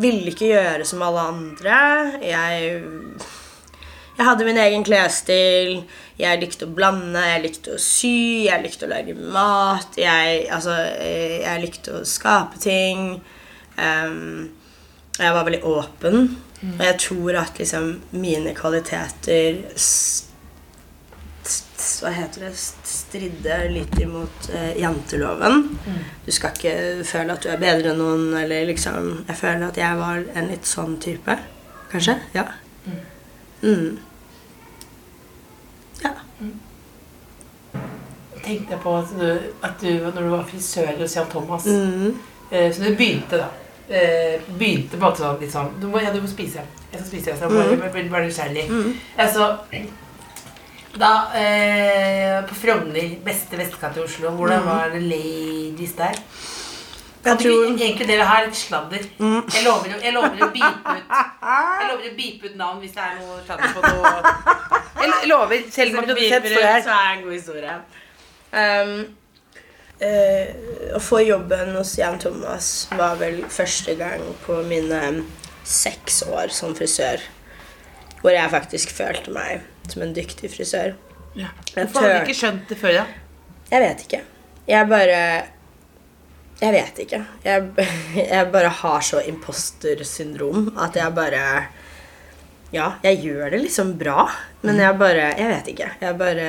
ville ikke gjøre som alle andre. Jeg Jeg hadde min egen klesstil. Jeg likte å blande, jeg likte å sy, jeg likte å lage mat. Jeg, altså, eh, jeg likte å skape ting. Um, jeg var veldig åpen. Og jeg tror at liksom mine kvaliteter Hva heter det? Stridde litt imot eh, janteloven. Du skal ikke føle at du er bedre enn noen, eller liksom Jeg føler at jeg var en litt sånn type. Kanskje? Ja. Mm. Ja. Tenkte jeg på at du, at du når du var frisør hos Jan Thomas Mm. eh, Så du begynte, da. Eh, begynte på en måte sånn litt sånn Du må, ja, du må spise. Jeg skal spise. Jeg skal bare, bare, bare nysgjerrig. Altså Da eh, På Frogner, beste vestkant i Oslo, hvordan var det ladies der? Jeg tror- egentlig dere har litt sladder? Jeg lover, jeg lover å beepe ut Jeg lover å beepe ut navn hvis det er noe sladder på noe Jeg lover, selv om produsent står her. Så er det en god historie. Um, å få jobben hos Jan Thomas var vel første gang på mine seks år som frisør. Hvor jeg faktisk følte meg som en dyktig frisør. Ja. Hvorfor hadde du ikke skjønt det før, da? Jeg vet ikke. Jeg bare Jeg vet ikke. Jeg, jeg bare har så impostersyndrom at jeg bare Ja, jeg gjør det liksom bra, men jeg bare Jeg vet ikke. Jeg bare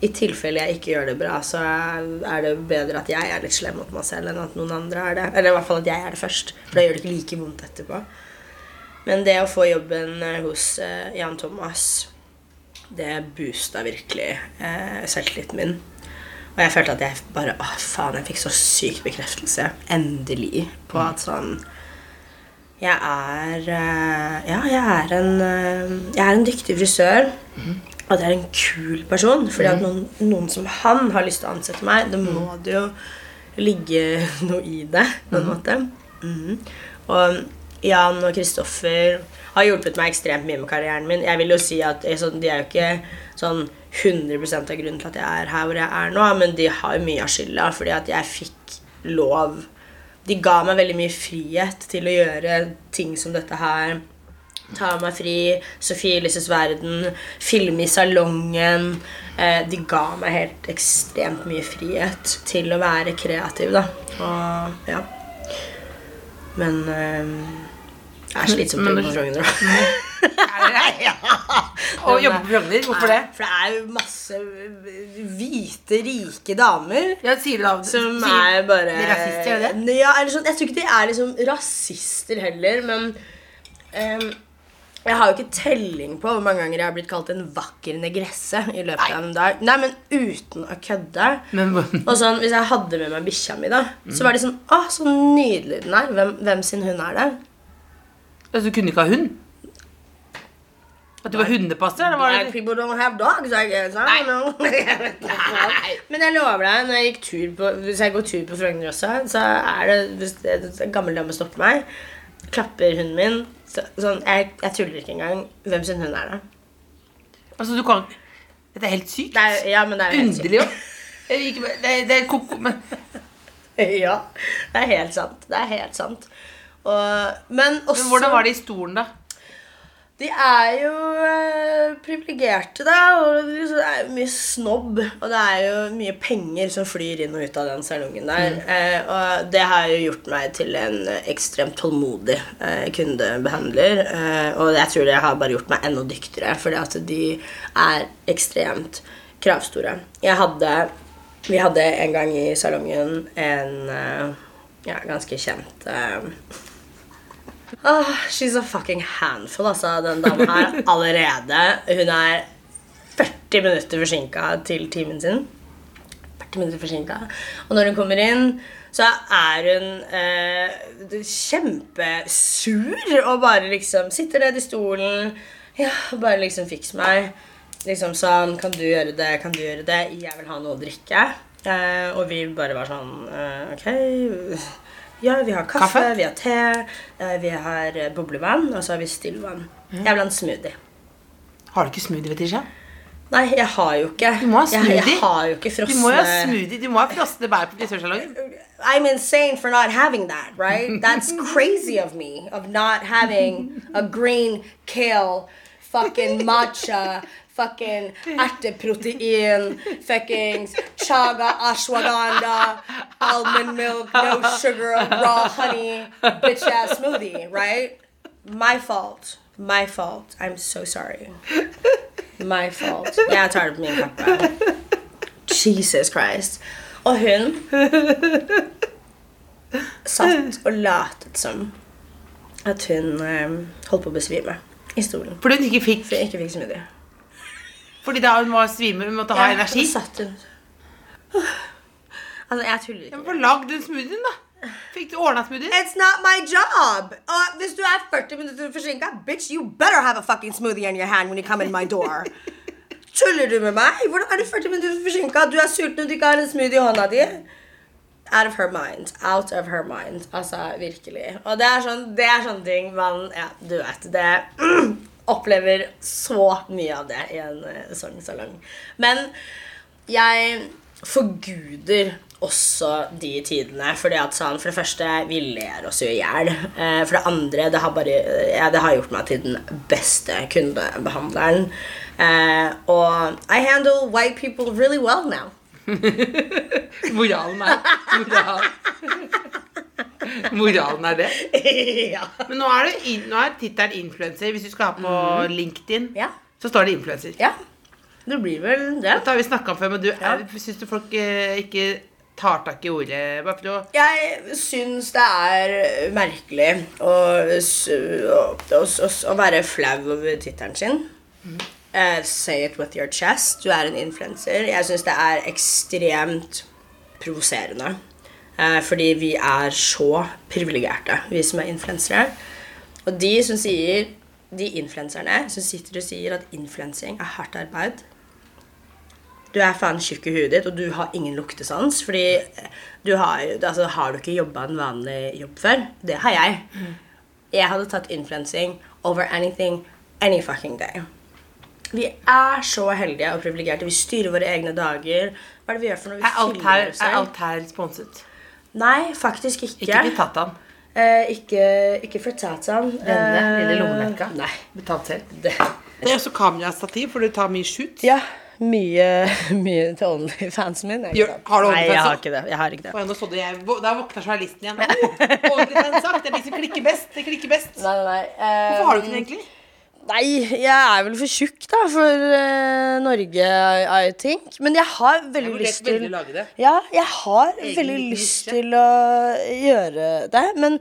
I tilfelle jeg ikke gjør det bra, så er det bedre at jeg er litt slem mot meg selv enn at noen andre er det. Eller i hvert fall at jeg er det først, for da gjør det ikke like vondt etterpå. Men det å få jobben eh, hos eh, Jan Thomas, det boosta virkelig eh, selvtilliten min. Og jeg følte at jeg bare Å, faen, jeg fikk så syk bekreftelse. Endelig. På at sånn Jeg er eh, Ja, jeg er en eh, Jeg er en dyktig frisør. Og at jeg er en kul person. Fordi at noen, noen som han har lyst til å ansette meg, da må det jo ligge noe i det, på en måte. Mm. Og Jan og Kristoffer har hjulpet meg ekstremt mye med karrieren min. Jeg vil jo si at sånn, De er jo ikke sånn 100 av grunnen til at jeg er her hvor jeg er nå, men de har jo mye av skylda fordi at jeg fikk lov De ga meg veldig mye frihet til å gjøre ting som dette her. Ta meg fri, Sofie Elises verden, filme i salongen. Eh, de ga meg helt ekstremt mye frihet til å være kreativ, da. Og ja. Men eh, det er slitsomt å jobbe på Frogner. da. Å jobbe på Frogner? Hvorfor det? For det er jo masse hvite, rike damer. Ja, sier du Som er bare De er rasister, er det? Ja, eller sånn, jeg tror ikke de er liksom rasister heller, men ehm, jeg har jo ikke telling på hvor mange ganger jeg har blitt kalt en vakker negresse i løpet av en dag. Nei, men uten å kødde. Men Og sånn, Hvis jeg hadde med meg bikkja mi, da, så var de sånn Å, så nydelig den er. Hvem, hvem sin hund er det? altså, du kunne ikke ha hund? At du var hundepasser? Black det people don't have dogs, I guess. I don't know. Jeg. Men jeg lover deg, når jeg gikk tur på, hvis jeg går tur på Frognerøssa, så er det hvis det, en gammel dame stopper meg, klapper hunden min så, sånn, jeg, jeg tuller ikke engang. Hvem sin hund er det? Altså, du kan Dette er helt sykt. det er, ja, men det er jo Underlig òg. Det, det er koko, men Ja, det er helt sant. Det er helt sant. Og, men også Men hvordan var det i stolen, da? De er jo eh, privilegerte, da. Og det er jo mye snobb. Og det er jo mye penger som flyr inn og ut av den salongen der. Eh, og det har jo gjort meg til en ekstremt tålmodig eh, kundebehandler. Eh, og jeg tror det har bare gjort meg enda dyktigere, fordi at de er ekstremt kravstore. Jeg hadde Vi hadde en gang i salongen en eh, ja, ganske kjent Åh, she's a fucking handful, altså, den dama her allerede. Hun er 40 minutter forsinka til timen sin. 40 minutter forsinka. Og når hun kommer inn, så er hun eh, kjempesur og bare liksom sitter ned i stolen. Ja, bare liksom fiks meg. Liksom sånn Kan du gjøre det? Kan du gjøre det? Jeg vil ha noe å drikke. Eh, og vi bare var sånn eh, Ok. Ja, vi har kaffe, Kaffe? vi har te, eh, vi har eh, boblevann, og så har vi stillvann. Jeg vil ha en smoothie. Har du ikke smoothie, Fetisha? Nei, jeg har jo ikke Du må ha jeg, jeg har jo ikke Du må ha smoothie. Du må ha frosne bær på frisørsalongen. I'm insane for not having that, right? That's crazy of me, of not having a green kale, fucking matcha, fucking erteprotein, fuckings chaga ashwagandha, almond milk, no sugar, raw honey, bitch ass smoothie, right? My fault. My fault. I'm so sorry. My fault. Jeg tar det på min kappe. Jesus Christ. Og hun satt og latet som at hun um, holdt på å besvime i stolen. Fordi hun ikke fikk For jeg ikke fikk smoothie. Fordi da hun var svime, hun måtte ha Ja, energi. satt hun Altså, jeg tuller ikke. Få lagd den smoothien, da. Fikk du ordna smoothien? It's not my job! Og hvis du er 40 minutter forsinka, bitch, you better have a fucking smoothie in your hand when you come in my door. Tuller du med meg? Hvordan er du 40 minutter forsinka? Du er sulten og du ikke har en smoothie i hånda di. Out of her mind. Out of her mind. Altså, virkelig. Og det er, sånn, det er sånne ting man Ja, du vet. Det opplever så mye av det i en uh, sangsalong. Men jeg forguder også de tidene. Fordi at sånn, For det første, vi ler oss jo i hjel. Eh, for det andre, det har, bare, ja, det har gjort meg til den beste kundebehandleren. Eh, og I handle white people really well now. Moralen er moral. Moralen er det. ja. Men nå er, du in, nå er tittelen influenser. Hvis du skal ha på LinkedIn, ja. så står det influenser. Ja. Det blir vel det. Dette har vi snakka om før, men du, ja. syns du folk eh, ikke tar tak i ordet? Bare Jeg syns det er merkelig å, å, å, å, være flau over tittelen sin. Eh, say it with your chest. Du er en influenser. Jeg syns det er ekstremt provoserende. Eh, fordi vi er så privilegerte, vi som er influensere. Og de som sier De influenserne som sitter og sier at influensing er hardt arbeid du er faen tjukk i huet ditt, og du har ingen luktesans. Fordi du har, altså, har du ikke jobba en vanlig jobb før? Det har jeg. Jeg hadde tatt influensing over anything any fucking day. Vi er så heldige og privilegerte. Vi styrer våre egne dager. Hva er det vi gjør for når vi Er alt filmer her, oss er alt her sponset? Nei, faktisk ikke. Ikke blitt tatt av. Eh, ikke, ikke for Tatan. Denne Eh, lille lommelekka? Nei. Betalt selv. Det. Det er også kamerastativ, for du tar mye shoot. Ja, mye, mye til OnlyFansen min. Gjør- har du Nei, jeg har ikke det. Jeg har ikke det. Nå så du jeg, Da våkna journalisten igjen. Oh, OnlyFans, sagt. Det er de som klikker best. Det klikker best. Nei, nei, nei. Hvorfor har du ikke det egentlig? Nei, jeg er vel for tjukk da for uh, Norge, I think. Men jeg har veldig Jeg lyst til. Ja, jeg har Egen veldig lyst ikke. til å gjøre det. Men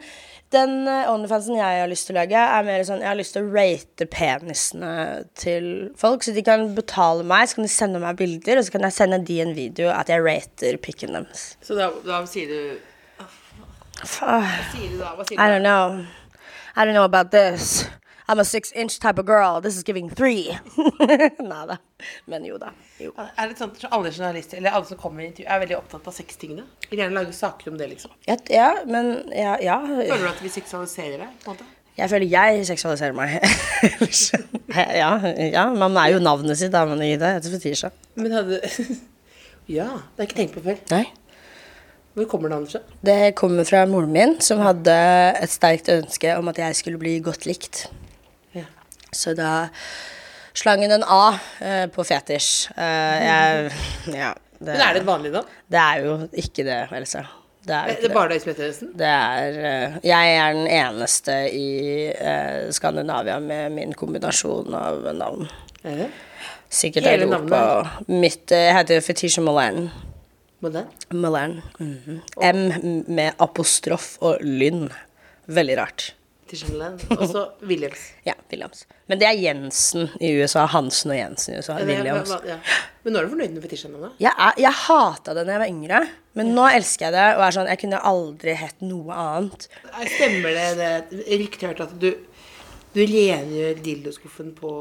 den eh, OnlyFansen jeg har lyst til å lage, er mer sånn Jeg har lyst til å rate penisene til folk. Så de kan betale meg, så kan de sende meg bilder, og så kan jeg sende de en video at jeg rater pikken deres. Så da, da sier du Hva Sier du da? Hva sier I don't know. I don't know about this. I'm a six inch type of girl. This is giving three. Nei da. Men jo da. Jo. Er det sånn at alle journalister, eller alle som kommer i intervju, er veldig opptatt av sextingene? Vil gjerne lage saker om det, liksom. Ja, ja, men ja, ja. Føler du at vi seksualiserer deg? på en måte? Jeg føler jeg seksualiserer meg. Ja, ja, man er jo navnet sitt, da, men det heter Fetisha. Men hadde Ja, det har jeg ikke tenkt på før. Nei. Hvor kommer navnet fra? Det kommer fra moren min, som hadde et sterkt ønske om at jeg skulle bli godt likt. Så da slang hun en A eh, på fetisj. Eh, jeg, ja, det, Men er det et vanlig navn? det er jo ikke det, Else. Det er jo Det er bare deg som heter det, nesten? Det er eh, Jeg er den eneste i eh, Skandinavia med min kombinasjon av navn. Er det? Sikkert Hele Europa. Mitt Jeg heter Fetisha. Modern? Malern. -hmm. M med apostrof og lynn. Veldig rart. Og så Williams. Ja, Williams. Men det er Jensen i USA. Hansen og Jensen i USA. Ja, Williams. hva- ja. Men nå er du fornøyd med fetisjnavnet? Jeg, er, jeg hata det da jeg var yngre, men nå elsker jeg det. Og er sånn, jeg kunne aldri hett noe annet. Stemmer det det ryktet jeg hørte at du, du rengjør dildoskuffen på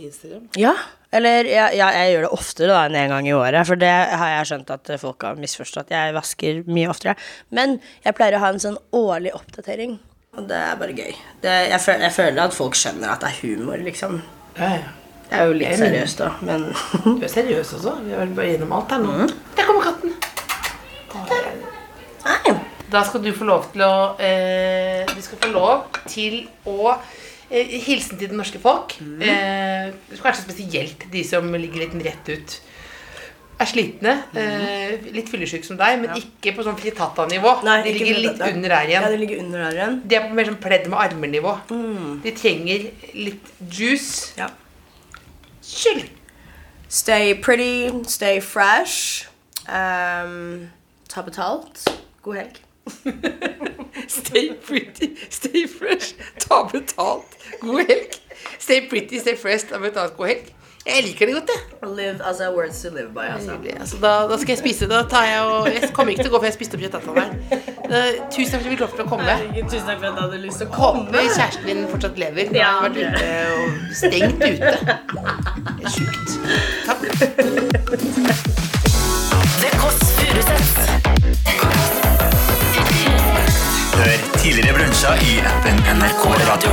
Instagram? Ja, eller jeg, ja, jeg gjør det oftere da enn en gang i året, for det har jeg skjønt at folk har misforstått. Jeg vasker mye oftere. Men jeg pleier å ha en sånn årlig oppdatering. Og det er bare gøy. Det, jeg, føler, jeg føler at folk skjønner at det er humor, liksom. Ja, ja. Det er jo litt seriøst, da, men Du er seriøs også. Vi er vel bare gjennom alt her nå. Der kommer katten. Nei. Da skal du få lov til å eh, Du skal få lov til å eh, Hilsen til det norske folk. Eh, kanskje spesielt de som ligger litt rett ut. Er slitne. Eh, litt fyllesyke som deg, men ikke på sånn frittata-nivå. De ligger litt under her igjen. Ja, de ligger under her igjen. De er på mer sånn pledd med armer-nivå. De trenger litt juice. Ja. Chill. Stay pretty, stay fresh. Um, ta betalt. God helg. Stay pretty, stay fresh, ta betalt. God helg. Stay pretty, stay fresh, ta betalt. God helg. Jeg liker det godt, jeg. Live as a words to live by, altså. Nydelig. Altså, da, da skal jeg spise. Da tar jeg og Jeg kommer ikke til å gå før jeg har spist opp kjøttet her. Eh, Tusen takk for at du fikk lov til å komme. Tusen takk for at jeg hadde lyst til å komme. Håper kjæresten din fortsatt lever. Ja, har vært ute og stengt ute. Det er sjukt. Takk. The Kåss Furuseths. Hør tidligere brunsjer i appen NRK Radio.